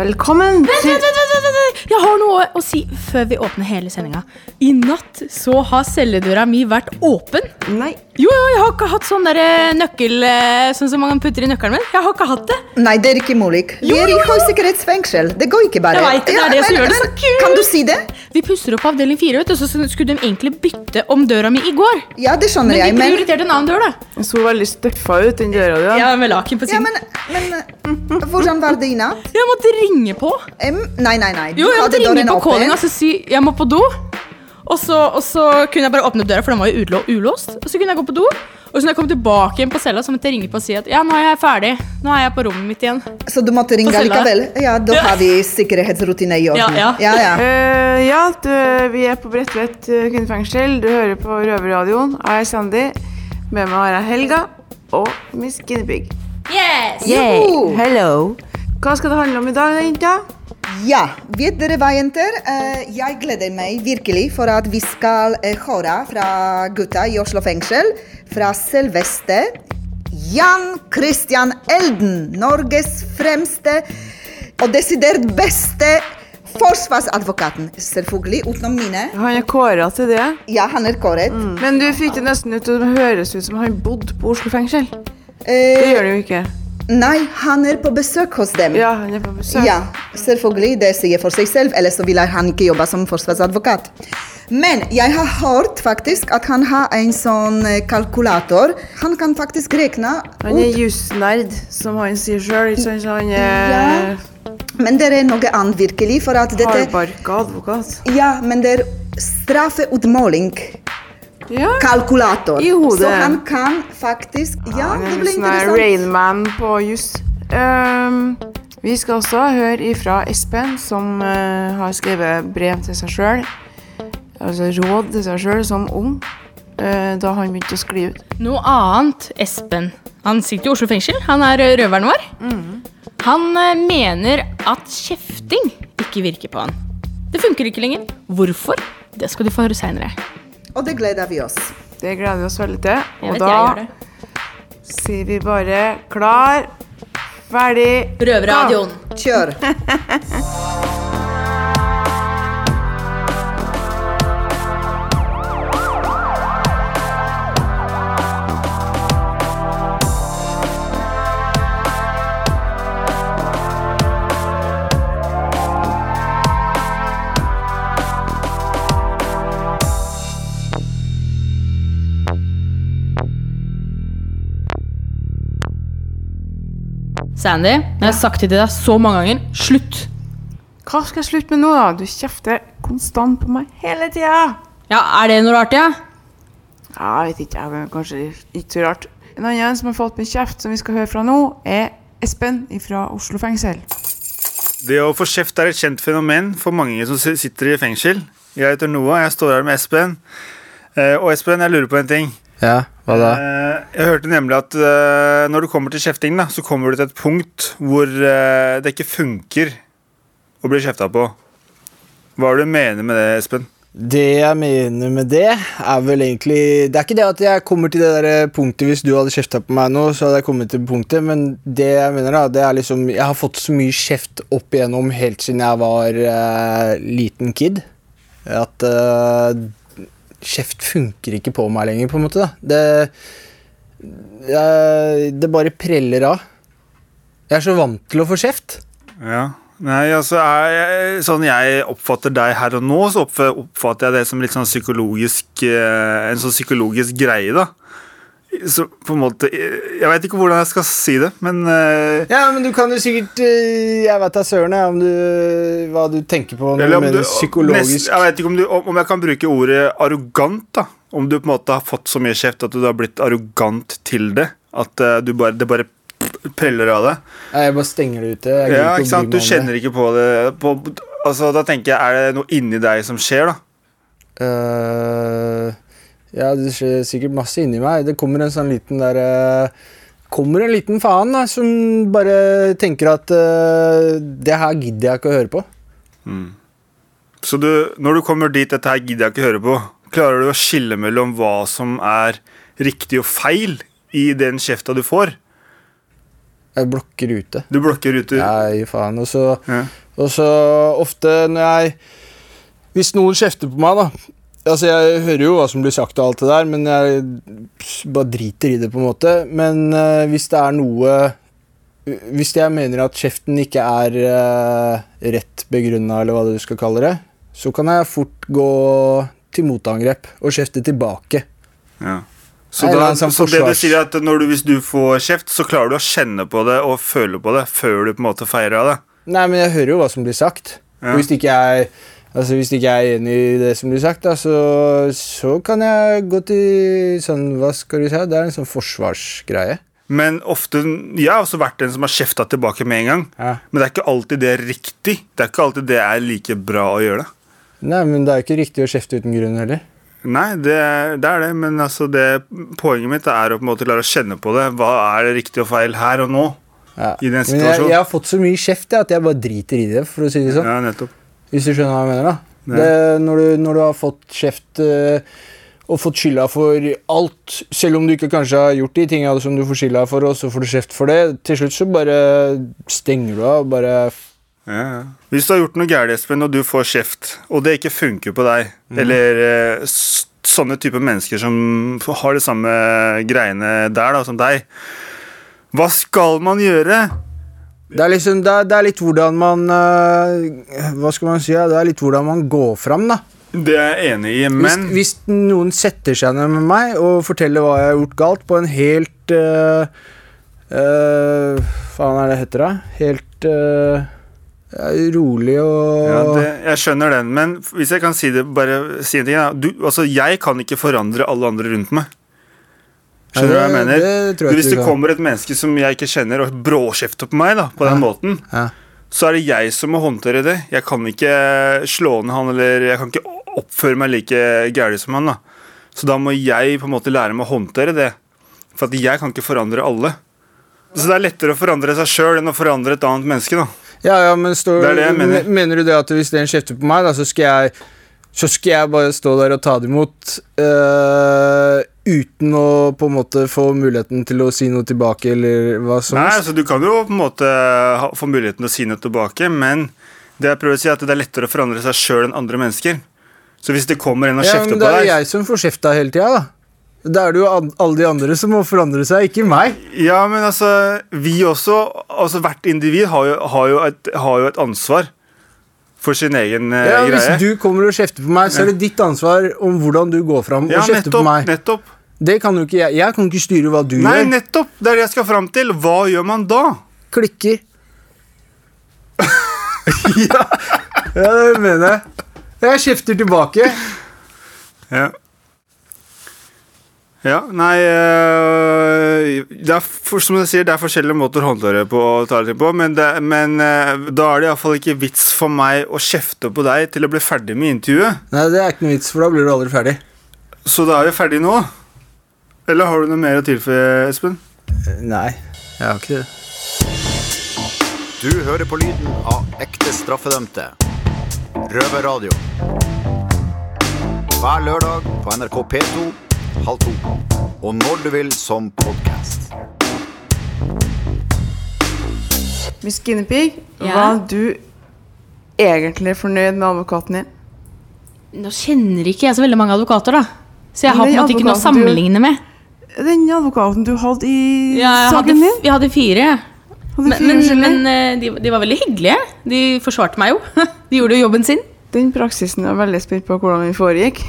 Velkommen Vent, til vent, vent, vent. Jeg har noe å si før vi åpner hele sendinga. I natt så har celledøra mi vært åpen. Nei. Jo, jo, jeg har ikke hatt sånn der eh, nøkkel eh, Sånn som man putter i nøkkelen min. Jeg har ikke hatt det. Nei, det er ikke mulig. Vi er i høysikkerhetsfengsel. Det går ikke bare. Jeg vet det, det er det som gjør det så kult. Kan du si det? Vi pusser opp avdeling fire, vet du, så skulle de egentlig bytte om døra mi i går. Ja, det skjønner Men jeg, de men prioriterte en annen dør, da. Den så veldig støffa ut, den døra di. Ja, med laken på Ja, men, men hvordan var det i natt? Jeg måtte ringe på. Um, nei, nei, nei. Du Jo, jeg måtte ringe på calling og si jeg må på do. Og så, og så kunne jeg bare åpne døra, for den var jo ulåst. Og så kunne jeg gå på do. Og så når jeg kom tilbake igjen på cella, så måtte jeg ringe på og si at ja, nå er jeg ferdig. Nå er jeg på rommet mitt igjen. Så du måtte ringe likevel? Ja, da har vi sikkerhetsrutine i orden. Ja, ja. ja, ja. Eh, ja, du, vi er på Bredtvet eh, kvinnefengsel. Du hører på Røverradioen. Jeg er Sandy. Med meg har jeg Helga og Miss Guinevere. Yes! Yay. Hello. Hva skal det handle om i dag, da, jenta? Ja, vet dere hva, jenter? Eh, jeg gleder meg virkelig for at vi skal uh, høre fra gutta i Oslo fengsel. Fra selveste Jan Christian Elden. Norges fremste og desidert beste forsvarsadvokaten. Selvfølgelig utenom mine. Han er kåra til det. Ja, han er kåret. Men du fikk det nesten ut til å høres ut som han bodde på Oslo fengsel. Det Eh, gjør det jo ikke. Nei, han er på besøk hos dem. Ja, han er på besøk. Ja, selvfølgelig. Det sier for seg selv, ellers så ville han ikke jobbe som forsvarsadvokat. Men jeg har hørt faktisk at han har en sånn eh, kalkulator. Han kan faktisk regne Han er jusnerd, som han sier sjøl. Han er Ja. Men det er noe annet virkelig, for at dette hardbarka advokat. Ja, men det er straffeutmåling. Ja. Kalkulator. I hodet. Så han kan faktisk Ja, det blir sånn interessant. Rainman på juss. Um, vi skal også høre ifra Espen, som uh, har skrevet brev til seg sjøl. Altså råd til seg sjøl som ung, uh, da han begynte å skli ut. Noe annet, Espen. Han sitter i Oslo fengsel. Han er eh, røveren vår. Han uh, mener at kjefting ikke virker på han. Det funker ikke lenger. Hvorfor? Det skal du få høre seinere. Og det gleder vi oss. Det gleder vi oss veldig til. Og da sier vi bare klar, ferdig Røverradioen. Kjør. Sandy, jeg har sagt det til deg så mange ganger. Slutt! Hva skal jeg slutte med nå, da? Du kjefter konstant på meg hele tida. Ja, Er det noe rart, ja? Ja, jeg vet ikke, jeg, kanskje ikke så rart. En annen som har fått med kjeft, som vi skal høre fra nå, er Espen fra Oslo fengsel. Det å få kjeft er et kjent fenomen for mange som sitter i fengsel. Jeg heter Noah, jeg står her med Espen. Eh, Og Espen, jeg lurer på en ting. Ja, hva da? Eh, Jeg hørte nemlig at eh, når du kommer til kjefting, da, så kommer du til et punkt hvor eh, det ikke funker å bli kjefta på. Hva er det du mener med det, Espen? Det jeg mener med det, er vel egentlig Det er ikke det at jeg kommer til det der punktet hvis du hadde kjefta på meg nå, så hadde jeg kommet til punktet, men det jeg mener, da, det er liksom Jeg har fått så mye kjeft opp igjennom helt siden jeg var uh, liten kid, at eh, kjeft funker ikke på meg lenger, på en måte. Det, jeg, det bare preller av. Jeg er så vant til å få kjeft. Ja. Nei, altså jeg, Sånn jeg oppfatter deg her og nå, så oppfatter jeg det som litt sånn psykologisk eh, En sånn psykologisk greie, da. Så på en måte Jeg vet ikke hvordan jeg skal si det, men uh, Ja, men du kan jo sikkert eh, Jeg vet da søren om du, hva du tenker på når du mener du, psykologisk. nest, jeg vet ikke om, du, om jeg kan bruke ordet arrogant. da Om du på en måte har fått så mye kjeft at du har blitt arrogant til det. At eh, du bare, det bare preller av deg. Nei, Jeg bare stenger det ute. Ja, ikke sant? Du kjenner ikke på det på, altså Da tenker jeg, er det noe inni deg som skjer, da? det. Ja, det skjer sikkert masse inni meg. Det kommer en sånn liten der eh, Kommer en liten faen da, som bare tenker at uh, det her gidder jeg ikke å høre på. Så du, når du kommer dit, dette her gidder jeg ikke å høre på, klarer du å skille mellom hva som er riktig og feil i den kjefta du får? Jeg blokker ute. Du blokker ut Nei, faen. Og så, Ja. og så ofte når jeg Hvis noen kjefter på meg, da Altså, Jeg hører jo hva som blir sagt, og alt det der, men jeg bare driter i det. på en måte Men uh, hvis det er noe Hvis jeg mener at kjeften ikke er uh, rett begrunna, eller hva du skal kalle det, så kan jeg fort gå til motangrep og kjefte tilbake. Ja. Så, da, sånn så det du sier er at når du, hvis du får kjeft, så klarer du å kjenne på det og føle på det før du på en måte feirer det? Nei, men jeg hører jo hva som blir sagt. Ja. Hvis ikke jeg Altså Hvis ikke jeg er enig i det som blir sagt, da, så, så kan jeg gå til sånn Hva skal du si? Det er en sånn forsvarsgreie. Men ofte, Jeg har også vært den som har kjefta tilbake med en gang. Ja. Men det er ikke alltid det er riktig. Det er ikke alltid det er like bra å gjøre det. Nei, men det er jo ikke riktig å kjefte uten grunn heller. Nei, det, det er det, men altså det, poenget mitt er å på en måte klare å kjenne på det. Hva er det riktig og feil her og nå? Ja. I den Men jeg, situasjonen. jeg har fått så mye kjeft jeg, at jeg bare driter i det, for å si det sånn. Ja, nettopp. Hvis du skjønner hva jeg mener, da. Det, når, du, når du har fått kjeft uh, og fått skylda for alt, selv om du ikke kanskje har gjort de tinga som du får skylda for, og så får du kjeft for det, til slutt så bare stenger du av. Bare Ja, ja. Hvis du har gjort noe gærent, Espen, og du får kjeft, og det ikke funker på deg, mm. eller uh, sånne typer mennesker som har de samme greiene der da, som deg, hva skal man gjøre? Det er, liksom, det, er, det er litt hvordan man eh, Hva skal man si? Det er litt hvordan man går fram, da. Det er jeg enig i, men Hvis, hvis noen setter seg ned med meg og forteller hva jeg har gjort galt, på en helt uh, uh, faen er det heter, da? Helt uh, rolig og ja, det, Jeg skjønner den, men hvis jeg kan si det, bare si en ting du, altså, Jeg kan ikke forandre alle andre rundt meg. Skjønner du hva jeg mener? det jeg Hvis det kommer et menneske som jeg ikke kjenner, og bråkjefter på meg da, på den måten, Ja. så er det jeg som må håndtere det. Jeg kan ikke slå ned han, eller jeg kan ikke oppføre meg like gærent som han. da. Så da må jeg på en måte lære meg å håndtere det. For at jeg kan ikke forandre alle. Så det er lettere å forandre seg sjøl enn å forandre et annet menneske. da. Ja, ja, men står, Det det mener. Mener du det at hvis den kjefter på meg, da, så skal jeg så skal jeg bare stå der og ta det imot eh, uten å på en måte få muligheten til å si noe tilbake, eller hva som Nei, altså Du kan jo på en måte få muligheten til å si noe tilbake, men det jeg prøver å si er at det er lettere å forandre seg sjøl enn andre mennesker. Så hvis det kommer en og Ja, kjefter men på det er jo jeg som får kjefta hele tida, da. Da er det jo alle de andre som må forandre seg, ikke meg. Ja, men altså Vi også, altså hvert individ har jo, har jo, et, har jo et ansvar for sin egen ja, Ja, hvis du kommer og kjefter på meg, så er det ditt ansvar om hvordan du går fram og ja, kjefter nettopp, på meg. nettopp. Det kan jo ikke jeg. Jeg kan ikke styre hva du Nei, gjør. nettopp! Det er det jeg skal fram til. Hva gjør man da? Klikker. ja, ja, det mener jeg. Jeg kjefter tilbake. Ja. Ja, nei øh, det er, for, Som jeg sier, det er forskjellige måter å håndtere på og ta det på, men, det, men øh, da er det iallfall ikke vits for meg å kjefte på deg til å bli ferdig med intervjuet. Nei, det er ikke noe vits, for da blir du aldri ferdig. Så da er vi ferdig nå. Eller har du noe mer å tilføye, Espen? Nei, jeg har ikke det. Du hører på lyden av ekte straffedømte. Røverradio. Hver lørdag på NRK P2 halv to. Og når du vil som podkast. Miss Guinevere, Ja? var du egentlig fornøyd med advokaten din? Nå kjenner ikke jeg så veldig mange advokater, da. Så jeg har på en måte ikke noe å sammenligne med. Den advokaten du hadde i Ja, saken din? jeg hadde fire. Hadde Men, fire men, men eh, de, de var veldig hyggelige. De forsvarte meg jo. De gjorde jo jobben sin. Den praksisen er jeg veldig spent på hvordan den foregikk.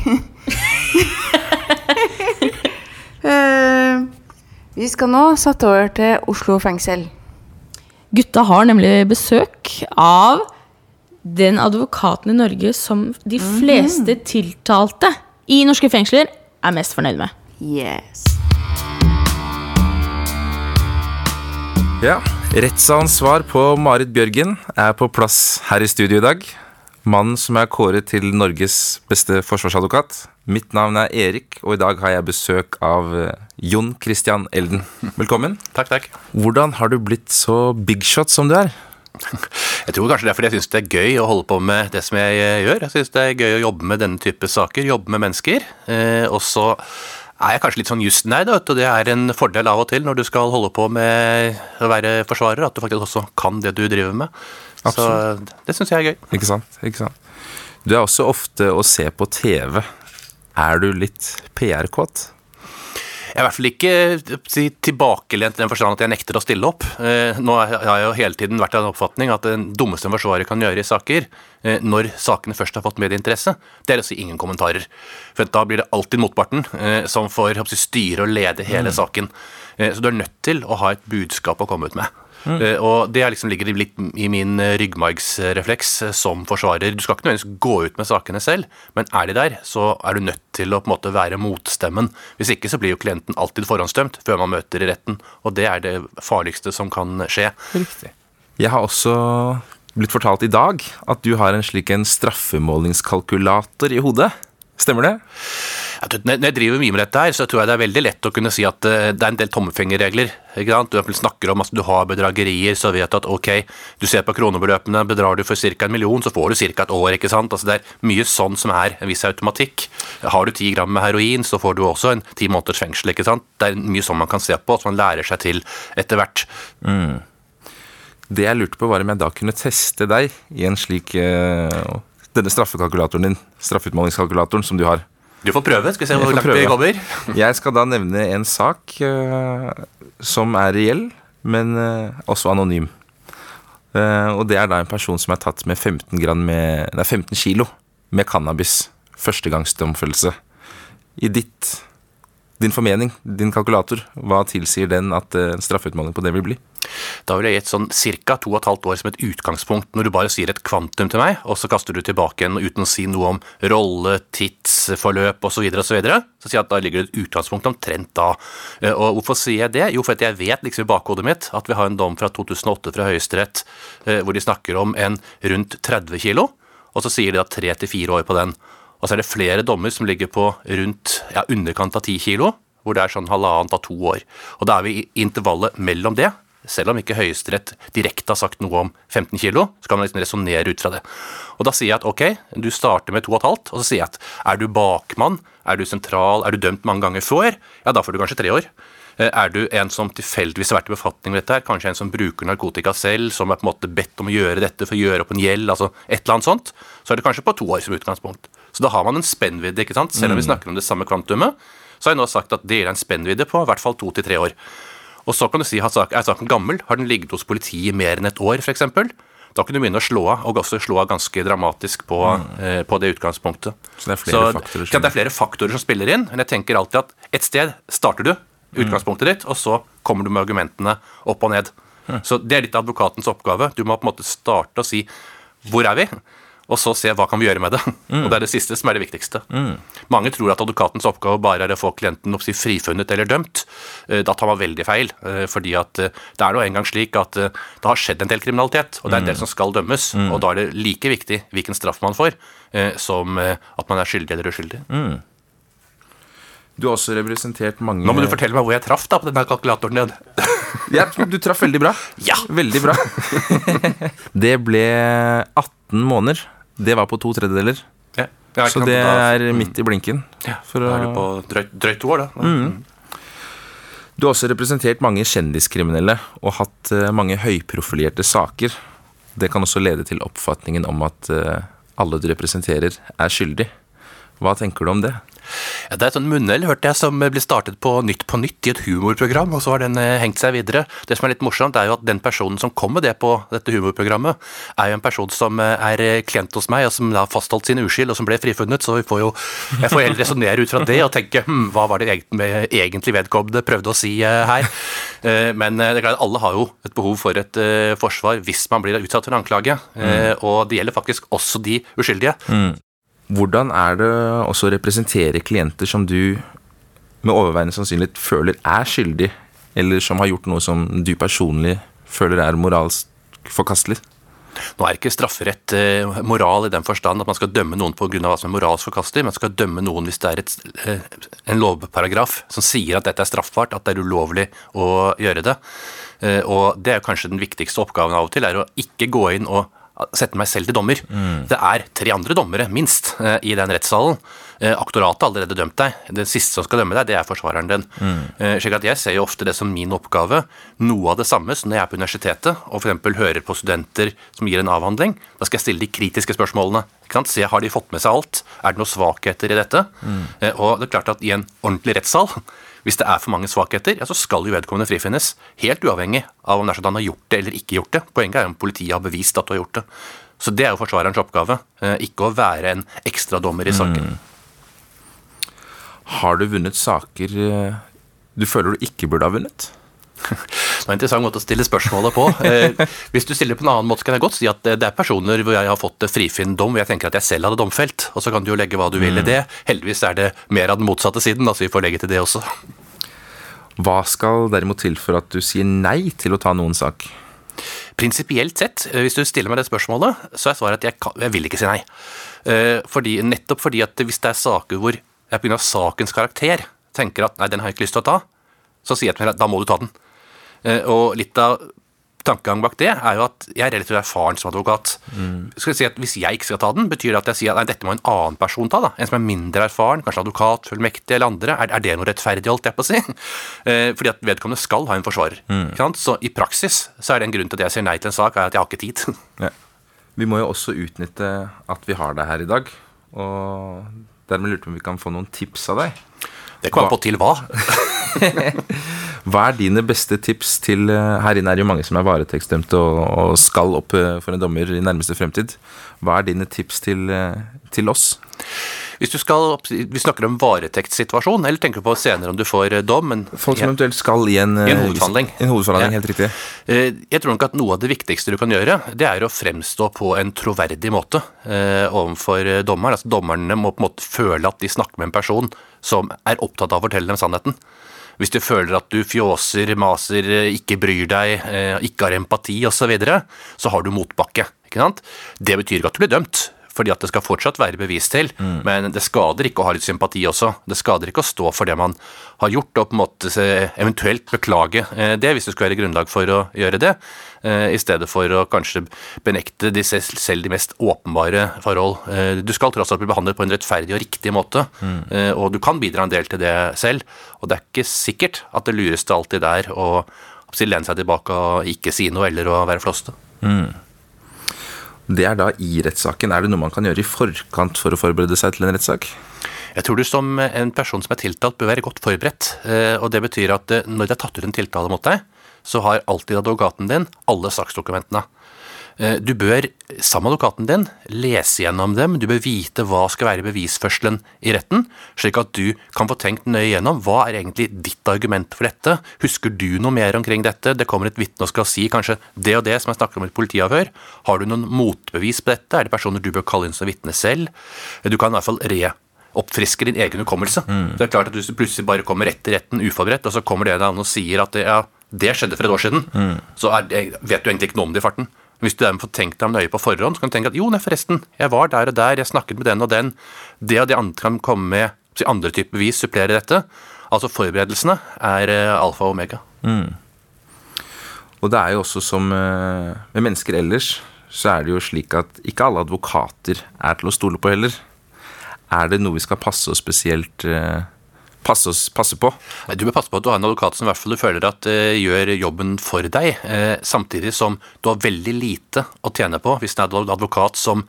uh, vi skal nå sette over til Oslo fengsel. Gutta har nemlig besøk av den advokaten i Norge som de fleste tiltalte i norske fengsler er mest fornøyd med. Yes. Ja, Rettssalens svar på Marit Bjørgen er på plass her i studio i dag. Mannen som er kåret til Norges beste forsvarsadvokat. Mitt navn er Erik, og i dag har jeg besøk av eh, Jon Christian Elden. Velkommen. Takk, takk. Hvordan har du blitt så big shot som du er? Jeg tror kanskje det er fordi jeg syns det er gøy å holde på med det som jeg eh, gjør. Jeg syns det er gøy å jobbe med denne type saker, jobbe med mennesker. Eh, og så er jeg kanskje litt sånn jusnerd, og det er en fordel av og til når du skal holde på med å være forsvarer, at du faktisk også kan det du driver med. Så det syns jeg er gøy. Ikke sant? Ikke sant? Du er også ofte å se på TV. Er du litt PR-kåt? Jeg er i hvert fall ikke si, tilbakelent i den forstand at jeg nekter å stille opp. Eh, nå har jeg jo hele tiden vært av den oppfatning at det dummeste en forsvarer kan gjøre i saker, eh, når sakene først har fått medieinteresse, det er å si ingen kommentarer. For da blir det alltid motparten eh, som får styre og lede hele saken. Eh, så du er nødt til å ha et budskap å komme ut med. Eh, og det liksom ligger litt i min eh, ryggmargsrefleks eh, som forsvarer. Du skal ikke nødvendigvis gå ut med sakene selv, men er de der, så er du nødt til å på en måte være motstemmen. Hvis ikke så blir jo klienten alltid forhåndsdømt før man møter i retten, og det er det farligste som kan skje. Riktig. Jeg har også blitt fortalt i dag at du har en slik en straffemålingskalkulator i hodet. Stemmer det? Når jeg driver mye med dette her, så tror jeg det er veldig lett å kunne si at eh, det er en del tommefingerregler. ikke sant? Du snakker om at du har bedragerier, så vet du at ok, du ser på kronebeløpene, bedrar du for ca. en million, så får du ca. et år. ikke sant? Altså Det er mye sånn som er en viss automatikk. Har du ti gram med heroin, så får du også en ti måneders fengsel. ikke sant? Det er mye sånn man kan se på, som man lærer seg til etter hvert. Det jeg lurte på, var om jeg da kunne teste deg i en slik eh, Denne straffekalkulatoren din, straffeutmålingskalkulatoren som du har. Du får prøve, skal vi se hvor langt vi kommer. Jeg skal da nevne en sak uh, som er reell, men uh, også anonym. Uh, og det er da en person som er tatt med 15, gram med, nei, 15 kilo med cannabis. Førstegangsdomfellelse. I ditt, din formening, din kalkulator, hva tilsier den at eh, en straffeutmåling på det vil bli? Da vil jeg gitt sånn ca. to og et halvt år som et utgangspunkt, når du bare sier et kvantum til meg, og så kaster du tilbake igjen uten å si noe om rolle, tidsforløp osv., så, videre, og så, så sier jeg at da ligger det et utgangspunkt omtrent da. Eh, Og hvorfor sier jeg det? Jo, for at jeg vet liksom i bakhodet mitt at vi har en dom fra 2008 fra Høyesterett eh, hvor de snakker om en rundt 30 kilo, og så sier de da tre til fire år på den. Og så er det flere dommer som ligger på rundt ja, underkant av 10 kilo, hvor det er sånn halvannet av to år. Og da er vi i intervallet mellom det. Selv om ikke Høyesterett direkte har sagt noe om 15 kilo, så kan man liksom resonnere ut fra det. Og da sier jeg at ok, du starter med 2,5, og så sier jeg at er du bakmann, er du sentral, er du dømt mange ganger før, ja da får du kanskje tre år. Eh, Er du en som tilfeldigvis har vært i befatning med dette, her, kanskje en som bruker narkotika selv, som er på en måte bedt om å gjøre dette for å gjøre opp en gjeld, altså et eller annet sånt, så er det kanskje på to år som utgangspunkt. Så da har man en spennvidde, ikke sant? Selv om vi snakker om det samme kvantumet, så har jeg nå sagt at det gir deg en spennvidde på i hvert fall to til tre år. Og så kan du si, at er saken gammel? Har den ligget hos politiet i mer enn et år, f.eks.? Da kan du begynne å slå av, og også slå av ganske dramatisk på, eh, på det utgangspunktet. Så det er flere faktorer det er flere faktorer som spiller inn, men jeg tenker alltid at et sted starter du, utgangspunktet ditt, og så kommer du med argumentene opp og ned. Så det er litt advokatens oppgave. Du må på en måte starte og si hvor er vi? Og så se hva kan vi gjøre med det. Og det er det siste som er det viktigste. Mange tror at advokatens oppgave bare er å få klienten oppsi frifunnet eller dømt. Eh, Da tar man veldig feil, eh, fordi at eh, det er nå engang slik at det har skjedd en del kriminalitet, og det er en del som skal dømmes. Og da er det like viktig hvilken straff man får, som at man er skyldig eller uskyldig. Du har også representert mange Nå må du fortelle meg hvor jeg traff da på denne kalkulatoren din. Ja, du traff veldig bra. Ja! Veldig bra. det ble 18 måneder. Det var på to tredjedeler. Ja. Ja, Så det er midt i blinken. ja, For Da er du på drøyt, drøyt år, da. Du har også representert mange kjendiskriminelle og hatt eh, mange høyprofilerte saker. Det kan også lede til oppfatningen om at eh, alle du representerer, er skyldig. Hva tenker du om det? Ja, det er et sånn munnhell, hørte jeg, som ble startet på Nytt på Nytt i et humorprogram, og så har den eh, hengt seg videre. Det som er litt morsomt, er jo at den personen som kom med det på dette humorprogrammet, er jo en person som eh, er eh, klient hos meg, og som har fastholdt sin uskyld, og som ble frifunnet, så vi får jo, jeg får heller resonnere ut fra det og tenke hm, hva var det egentlig, vedkommende prøvde å si her? Men det er klart alle har jo et behov for et forsvar hvis man blir utsatt for en anklage, mm. og det gjelder faktisk også de uskyldige. Hvordan er det også å representere klienter som du med overveiende sannsynlighet føler er skyldig, eller som har gjort noe som du personlig føler er moralsk forkastelig? Nå er ikke strafferett eh, moral i den forstand at man skal dømme noen pga. hva som er moralsk forkastelig, men skal dømme noen hvis det er et, eh, en lovparagraf som sier at dette er straffbart, at det er ulovlig å gjøre det. Eh, og det er kanskje den viktigste oppgaven av og til, er å ikke gå inn og sette meg selv til dommer. Det er tre andre dommere, minst, eh, i den rettssalen. Eh, Aktoratet har allerede dømt deg. Den siste som skal dømme deg, det er forsvareren din. Mm. Slik at jeg ser jo ofte det som min oppgave. Noe av det samme som når jeg er på universitetet og f.eks. hører på studenter som gir en avhandling. Da skal jeg stille de kritiske spørsmålene. Se, har de fått med seg alt? Er det noen svakheter i dette? Mm. Og det er klart at i en ordentlig rettssal hvis det er for mange svakheter, ja, så skal jo vedkommende frifinnes. Helt uavhengig av om det er sånn at han har gjort det eller ikke gjort det. Poenget er om politiet har bevist at du har gjort det. Så det er jo forsvarerens oppgave, eh, ikke å være en ekstradommer i saken. Har du vunnet saker eh, du føler du ikke burde ha vunnet? Det var en interessant måte å stille spørsmålet på. Eh, hvis du stiller på en annen måte, kan jeg godt si at det er personer hvor jeg har fått frifinn dom, hvor jeg tenker at jeg selv hadde domfelt. Og så kan du jo legge hva du vil i det. Heldigvis er det mer av den motsatte siden, altså vi får legge til det også. Hva skal derimot til for at du sier nei til å ta noen sak? Prinsipielt sett, eh, hvis du stiller meg det spørsmålet, så er svaret at jeg, kan, jeg vil ikke si nei. Eh, Fordi, nettopp fordi at hvis det er saker hvor jeg pga. sakens karakter tenker at nei, den har jeg ikke lyst til å ta, så sier jeg til meg at da må du ta den. Eh, Og litt av tankegangen bak det er jo at jeg er relativt erfaren som advokat. Skal jeg si at Hvis jeg ikke skal ta den, betyr det at jeg sier at nei, dette må en annen person ta. da. En som er mindre erfaren, kanskje advokat, fullmektig eller andre. Er, er det noe rettferdig, holdt jeg på å si? Eh, Fordi at vedkommende skal ha en forsvarer. Sant? Så i praksis så er det en grunn til at jeg sier nei til en sak, er at jeg har ikke tid. Ja. Vi må jo også utnytte at vi har deg her i dag. Og dermed lurte vi om vi kan få noen tips av deg. Det kommer an på til hva. Hva er dine beste tips til eh, Her inne er det jo mange som er varetektsdømte og, og skal opp eh, for en dommer i nærmeste fremtid. Hva er dine tips til, eh, til oss? Hvis du skal, Vi snakker om varetektssituasjon, eller tenker du på senere om du får dom? Men Folk som eventuelt skal i en, I en hovedforhandling. En hovedforhandling, Ja. helt riktig. Jeg tror nok at noe av det viktigste du kan gjøre, det er å fremstå på en troverdig måte eh, overfor dommeren. Altså Dommerne må på en måte føle at de snakker med en person som er opptatt av å fortelle dem sannheten. Hvis du føler at du fjåser, maser, eh, ikke bryr deg, eh, ikke har empati osv., så, videre, så har du motbakke. ikke sant? Det betyr ikke at du blir dømt. Fordi at det skal fortsatt være bevis til, men det skader ikke å ha litt sympati også. Det skader ikke å stå for det man har gjort, og på en måte eventuelt beklage eh, det, hvis det skulle være grunnlag for å gjøre det, i stedet for å kanskje benekte de selv, selv de mest åpenbare forhold. Eh, Du skal tross alt bli behandlet på en rettferdig og riktig måte, mm. og du kan bidra en del til det selv, og det er ikke sikkert at det lureste alltid er å lene seg tilbake og ikke si noe eller å være flåste. Det er da i rettssaken. Er det noe man kan gjøre i forkant for å forberede seg til en rettssak? Jeg tror du som en person som er tiltalt bør være godt forberedt. eh, Og det betyr at eh, når det er tatt ut en tiltale mot deg, så har alltid advokaten din alle saksdokumentene. Eh, Du bør, sammen med advokaten din, lese gjennom dem. Du bør vite hva skal være bevisførselen i retten, slik at du kan få tenkt nøye gjennom hva er egentlig ditt argument for dette. Husker du noe mer omkring dette? Det kommer et vitne og skal si kanskje det og det som jeg snakker om i et politiavhør. Har du noen motbevis på dette? Er det personer du bør kalle inn som vitne selv? Du kan i hvert fall re oppfriske din egen hukommelse. Det er klart at Hvis du plutselig bare kommer rett i retten uforberedt, og så kommer det deg og sier at det, ja, det skjedde for et år siden, så er vet du egentlig ikke noe om det i farten. Hvis du derimot får tenkt deg om nøye på forhånd, så kan du tenke at jo, nei, forresten, jeg var der og der, jeg snakket med den og den. Det og det andre kan komme med si, andre typer bevis, supplere dette. Altså forberedelsene er eh, alfa og omega. Og det er jo også som eh, med mennesker ellers, så er det jo slik at ikke alle advokater er til å stole på heller. Er det noe vi skal passe oss spesielt eh, passe, oss, passe på? Du bør passe på at du har en advokat som i hvert fall du føler at uh, gjør jobben for deg, uh, samtidig som du har veldig lite å tjene på hvis det er en advokat som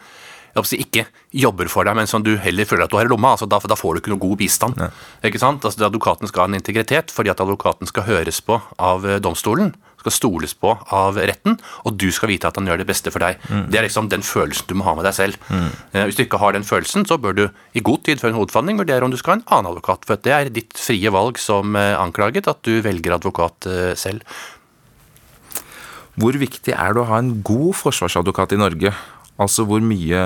ikke jobber for deg, men som du heller føler at du har i lomma. Altså, da, da får du ikke noe god bistand. Ikke sant? Altså, advokaten skal ha en integritet fordi at advokaten skal høres på av eh, domstolen, skal stoles på av retten, og du skal vite at han gjør det beste for deg. Det er liksom den følelsen du må ha med deg selv. Mm. Hvis du ikke har den følelsen, så bør du i god tid før en hovedforhandling vurdere om du skal ha en annen advokat. For det er ditt frie valg som eh, anklaget at du velger advokat eh, selv. Hvor viktig er det å ha en god forsvarsadvokat i Norge? Altså hvor mye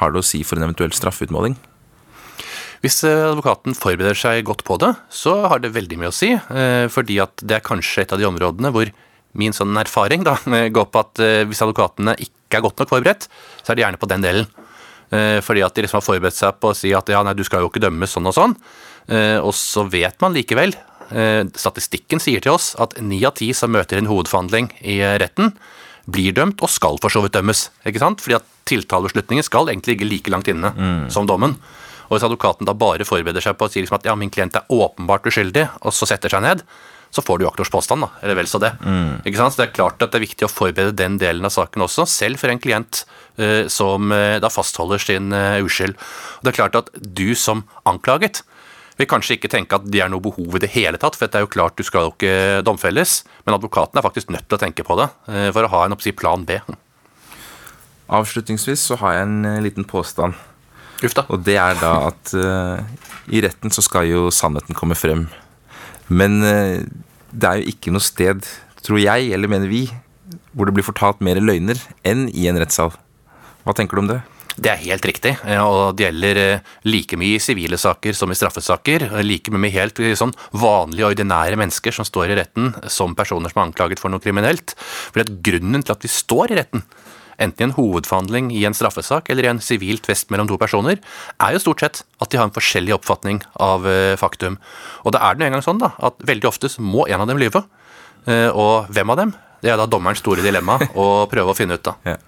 har det å si for en eventuell straffeutmåling? Hvis eh, advokaten forbereder seg godt på det, så har det veldig mye å si. eh, Fordi at det er kanskje et av de områdene hvor min sånn erfaring da, går på at eh, hvis advokatene ikke er godt nok forberedt, så er de gjerne på den delen. Eh, fordi at de liksom har forberedt seg på å si at ja, nei, du skal jo ikke dømmes sånn og sånn. Eh, og så vet man likevel, statistikken sier til oss, at ni av ti som møter en hovedforhandling i retten, blir dømt og skal for så vidt dømmes. ikke sant? Fordi at tiltalebeslutningen skal egentlig ligge like langt inne som dommen. Og hvis advokaten da bare forbereder seg på å si liksom at ja, min klient er åpenbart uskyldig, og så setter seg ned, så får du jo aktors påstand, da. Eller vel så det. Ikke sant? Så det er klart at det er viktig å forberede den delen av saken også, selv for en klient uh, som uh, da fastholder sin uh, uskyld. Og det er klart at du som anklaget vil kanskje ikke tenke at det er noe behov i det hele tatt, for det er jo klart du skal jo ikke domfelles, men advokaten er faktisk nødt til å tenke på det for å ha en oppsi plan B. Avslutningsvis så har jeg en liten påstand. Ufta. Og det er da at i retten så skal jo sannheten komme frem. Men eh, det er jo ikke noe sted, tror jeg, eller mener vi, hvor det blir fortalt mer løgner enn i en rettssal. Hva tenker du om det? Det er helt riktig, og det gjelder eh, like mye i sivile saker som i straffesaker. Like mye med helt sånn vanlige, ordinære mennesker som står i retten som personer som er anklaget for noe kriminelt. For grunnen til at vi står i retten, enten i en hovedforhandling i en straffesak eller i en sivil tvist mellom to personer, er jo stort sett at de har en forskjellig oppfatning av eh, faktum. Og da er det nå engang sånn da, at veldig ofte må en av dem lyve. Eh, Og hvem av dem? Det er da dommerens store dilemma å prøve å finne ut av. Ja.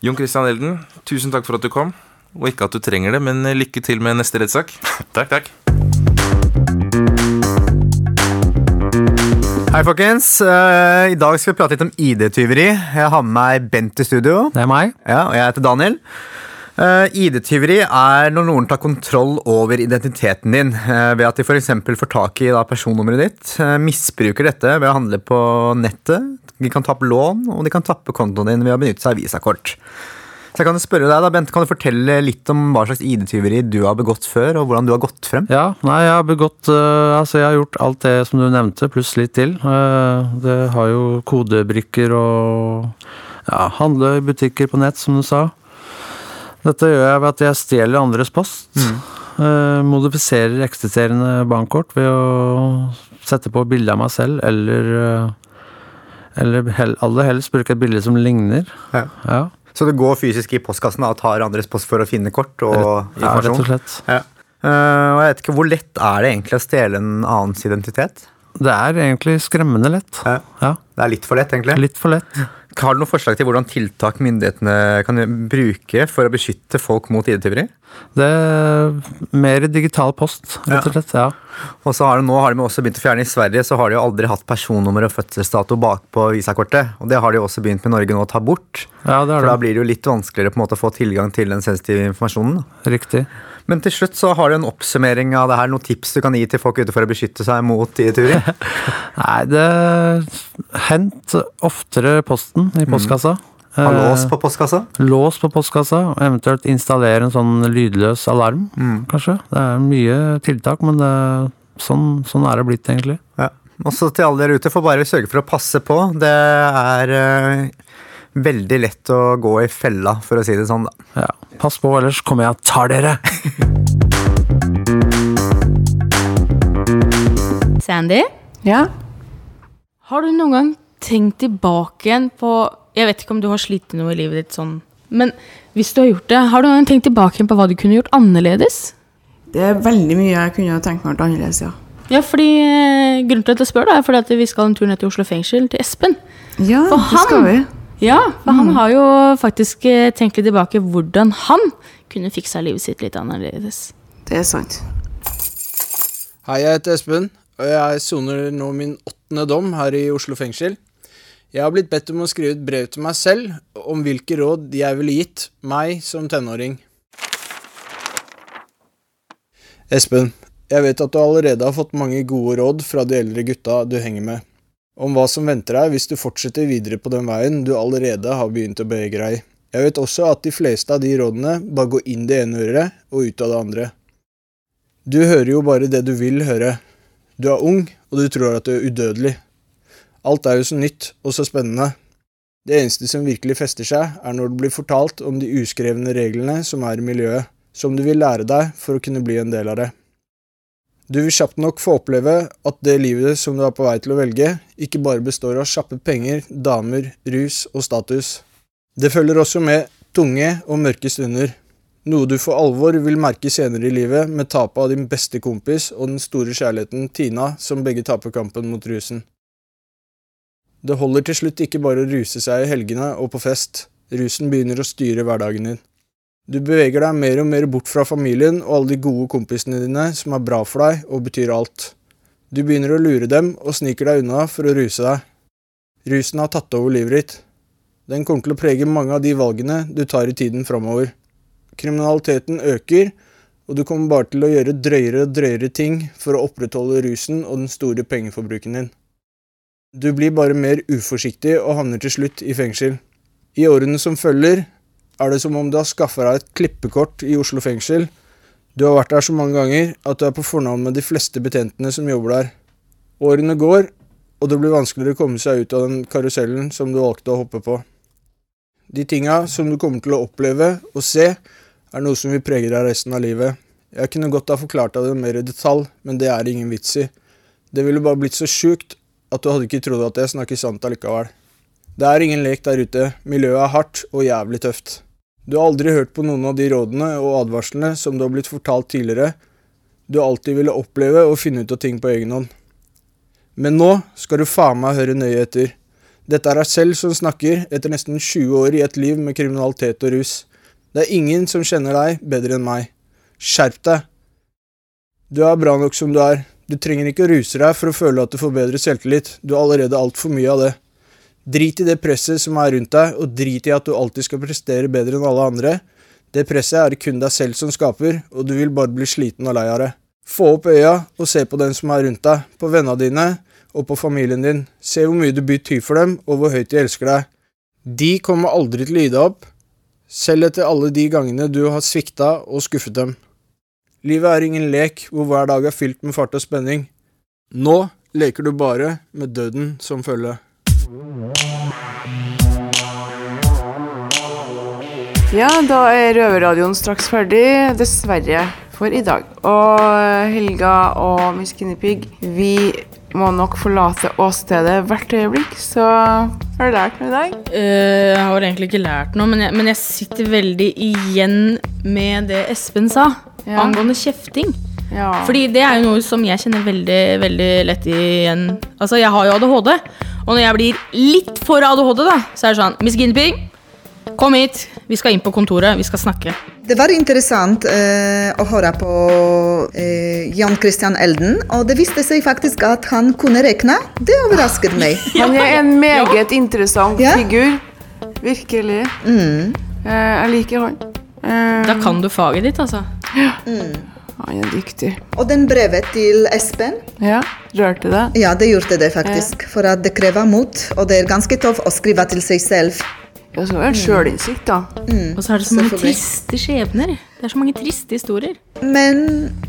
Jon Christian Elden, tusen takk for at du kom. Og ikke at du trenger det, men lykke til med neste rettssak. Takk, takk. Hei, folkens. Eh, I dag skal vi prate litt om ID-tyveri. Jeg har med meg Bent i studio. Det er meg. Ja, Og jeg heter Daniel. Eh, ID-tyveri er når noen tar kontroll over identiteten din eh, ved at de f.eks. får tak i da, personnummeret ditt, misbruker dette ved å handle på nettet. De kan tappe lån, og de kan tappe kontoen din ved å benytte seg av visakort. Så jeg kan spørre deg da, Bent, kan du fortelle litt om hva slags ID-tyveri du har begått før, og hvordan du har gått frem? Ja, nei, jeg har begått uh, Altså, jeg har gjort alt det som du nevnte, pluss litt til. Uh, det har jo kodebrikker og ja, handle i butikker på nett, som du sa. Dette gjør jeg ved at jeg stjeler andres post. eh, modifiserer eksisterende bankkort ved å sette på bilde av meg selv, eller uh, eller hell, aller helst bruke et bilde som ligner. Ja. Ja, Så du går fysisk i postkassen og tar andres post for å finne kort og ja rett informasjon? og slett. Ja. Uh, og jeg vet ikke, Hvor lett er det egentlig å stjele en annens identitet? Det er egentlig skremmende lett. Ja. Ja, Det er litt for lett, egentlig. litt for lett. Har du noen forslag til hvordan tiltak myndighetene kan bruke for å beskytte folk mot ID-tyveri? Det er mer digital post, rett og slett. Ja. Og så har de, nå har de også begynt å fjerne I Sverige så har de jo aldri hatt personnummer og fødselsdato bakpå visakortet. Og det har de også begynt med Norge nå å ta bort. ja, det For er da blir det jo litt vanskeligere på en måte å få tilgang til den sensitive informasjonen. Riktig. Men til slutt så har du en oppsummering av det her, noen tips du kan gi til folk ute for å beskytte seg mot ID-tyveri? Nei, det Hent oftere posten i postkassa. Ha Eh, lås på postkassa? lås på postkassa, og eventuelt installere en sånn lydløs alarm, kanskje. Det er mye tiltak, men det, sånn, sånn er det blitt, egentlig. Ja. Også til alle dere ute, får bare sørge for å passe på. Det er eh, veldig lett å gå i fella, for å si det sånn. da. Ja. Pass på, ellers kommer jeg og tar dere! Sandy, Ja? har du noen gang tenkt tilbake igjen på Jeg vet ikke om du har slitt noe i livet ditt sånn, men hvis du har gjort det, har du noen gang tenkt tilbake igjen på hva du kunne gjort annerledes? Det er veldig mye jeg kunne tenkt meg å gjort annerledes, ja. Ja, fordi eh, Grunnen til at jeg spør, da, er fordi at vi skal en tur ned til Oslo fengsel, til Espen. Ja, For det skal vi. Ja, for han har jo faktisk eh, tenkt litt tilbake hvordan han kunne fiksa livet sitt litt annerledes. Det er sant. Hei, jeg heter Espen, og jeg soner nå min åttende dom her i Oslo fengsel. Jeg har blitt bedt om å skrive et brev til meg selv om hvilke råd jeg ville gitt meg som tenåring. Espen, jeg vet at du allerede har fått mange gode råd fra de eldre gutta du henger med, om hva som venter deg hvis du fortsetter videre på den veien du allerede har begynt å bevege deg i. Jeg vet også at de fleste av de rådene bare går inn det ene øret og ut av det andre. Du hører jo bare det du vil høre. Du er ung, og du tror at du er udødelig. Alt er jo så nytt og så spennende. Det eneste som virkelig fester seg, er når det blir fortalt om de uskrevne reglene som er i miljøet, som du vil lære deg for å kunne bli en del av det. Du vil kjapt nok få oppleve at det livet som du er på vei til å velge, ikke bare består av kjappe penger, damer, rus og status. Det følger også med tunge og mørke stunder, noe du for alvor vil merke senere i livet med tapet av din beste kompis og den store kjærligheten Tina, som begge taper kampen mot rusen. Det holder til slutt ikke bare å ruse seg i helgene og på fest, rusen begynner å styre hverdagen din. Du beveger deg mer og mer bort fra familien og alle de gode kompisene dine som er bra for deg og betyr alt. Du begynner å lure dem og sniker deg unna for å ruse deg. Rusen har tatt over livet ditt. Den kommer til å prege mange av de valgene du tar i tiden framover. Kriminaliteten øker, og du kommer bare til å gjøre drøyere og drøyere ting for å opprettholde rusen og den store pengeforbruken din. Du blir bare mer uforsiktig og havner til slutt i fengsel. I årene som følger, er det som om du har skaffa deg et klippekort i Oslo fengsel. Du har vært der så mange ganger at du er på fornavn med de fleste betjentene som jobber der. Årene går, og det blir vanskeligere å komme seg ut av den karusellen som du valgte å hoppe på. De tinga som du kommer til å oppleve og se, er noe som vil prege deg resten av livet. Jeg kunne godt ha forklart deg det mer i detalj, men det er ingen vits i. Det ville bare blitt så sjukt at du hadde ikke trodd at jeg snakker sant allikevel. Det er ingen lek der ute, miljøet er hardt og jævlig tøft. Du har aldri hørt på noen av de rådene og advarslene som du har blitt fortalt tidligere. Du har alltid ville oppleve og finne ut av ting på egen hånd. Men nå skal du faen meg høre nøye etter. Dette er deg selv som snakker etter nesten 20 år i et liv med kriminalitet og rus. Det er ingen som kjenner deg bedre enn meg. Skjerp deg! Du er bra nok som du er. Du trenger ikke å ruse deg for å føle at du får bedre selvtillit. Du har allerede altfor mye av det. Drit i det presset som er rundt deg, og drit i at du alltid skal prestere bedre enn alle andre. Det presset er det kun deg selv som skaper, og du vil bare bli sliten og lei av det. Få opp øya og se på den som er rundt deg, på vennene dine og på familien din. Se hvor mye du betyr for dem, og hvor høyt de elsker deg. De kommer aldri til å gi deg opp, selv etter alle de gangene du har svikta og skuffet dem. Livet er ingen lek hvor hver dag er fylt med fart og spenning. Nå leker du bare med døden som følge. Ja, da er Røverradioen straks ferdig, dessverre, for i dag. Og Helga og Miss Guinea vi må nok forlate åstedet hvert øyeblikk, så har du lært noe i dag? Uh, jeg har egentlig ikke lært noe, men jeg, men jeg sitter veldig igjen med det Espen sa Ja. angående kjefting. Ja. Fordi det er jo noe som jeg kjenner veldig, veldig lett igjen. Altså, jeg har jo ADHD, og når jeg blir litt for ADHD, da, så er det sånn Miss Ginping, kom hit, vi skal inn på kontoret, vi skal snakke. Det var interessant eh, å høre på eh, Jan Christian Elden, og det viste seg faktisk at han kunne regne. Det overrasket meg. Han er en meget interessant Ja. figur. Virkelig. Mm. Eh, jeg liker han. Eh, Da kan du faget ditt, altså. Han er dyktig. Og den brevet til Espen, Ja, rørte det? ja, det gjorde det faktisk. For at det krever mot, og det er ganske tøft å skrive til seg selv. Ja, så er det sjølinnsikt, da. Og så er det så mange triste skjebner. Det er så mange triste historier. Men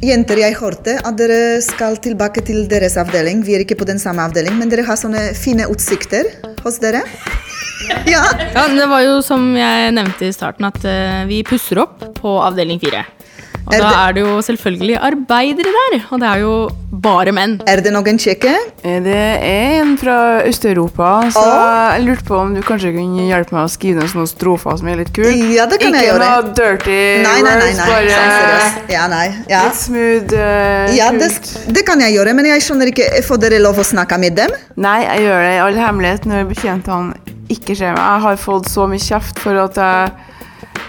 jenter, jeg hørte at dere skal tilbake til deres avdeling. Vi er ikke på den samme avdeling, men dere har sånne fine utsikter hos dere. Ja. Ja, det var jo som jeg nevnte i starten, at eh, vi pusser opp på avdeling fire. Og Er da det- er det jo selvfølgelig arbeidere der, og det er jo bare menn. Er det noen kjekke? Eh, Det er en fra Øst-Europa, så jeg lurte på om du kanskje kunne hjelpe meg å skrive ned sånne strofer som er litt kule. Ja, det kan ikke jeg gjøre. noe dirty Nei, nei, nei. words, nei. bare Sånn. Ja, nei. Ja. litt smooth. Uh, Ja, det, det kan jeg gjøre, men jeg skjønner ikke Får dere lov å snakke med dem? Nei, jeg gjør det i all hemmelighet når betjentene ikke ser meg. Jeg har fått så mye kjeft for at jeg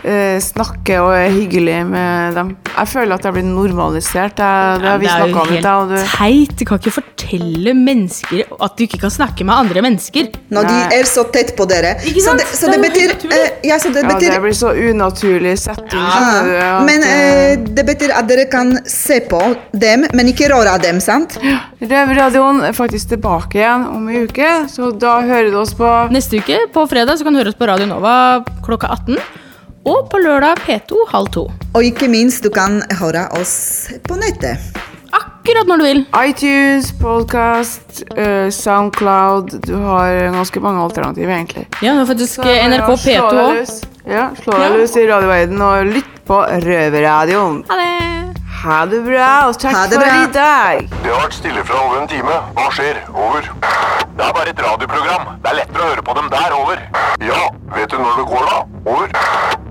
eh, snakker og er hyggelig med dem. Jeg føler at jeg blir normalisert. Jeg, det har vi det er jo helt om du. teit. Du kan ikke fortelle mennesker at du ikke kan snakke med andre mennesker. Når de er så tett på dere. Ikke Så det, så Det det betyr uh, eh, Ja, så det Ja, det blir så unaturlig setting. Ja. Men eh, det betyr at dere kan se på dem, men ikke røre dem, sant? Røverradioen er faktisk tilbake igjen om en uke, så da hører du oss på Neste uke, på fredag, så kan du høre oss på Radio Nova klokka 18 og på lørdag P2 halv to. Og ikke minst, du kan høre oss på nettet. Akkurat når du vil. iTunes, podkast, uh, eh, Soundcloud Du har ganske mange alternativer, egentlig. Ja, du har faktisk Så, NRK ja, P2 òg. Ja, slå deg løs i radioverdenen og lytt på Røverradioen. Ha det. Ha det bra, og takk bra. for i dag. Det har vært stille fra over en time. Hva skjer? Over. Det er bare et radioprogram. Det er lettere å høre på dem der. Over. Ja, vet du når det går, da? Over.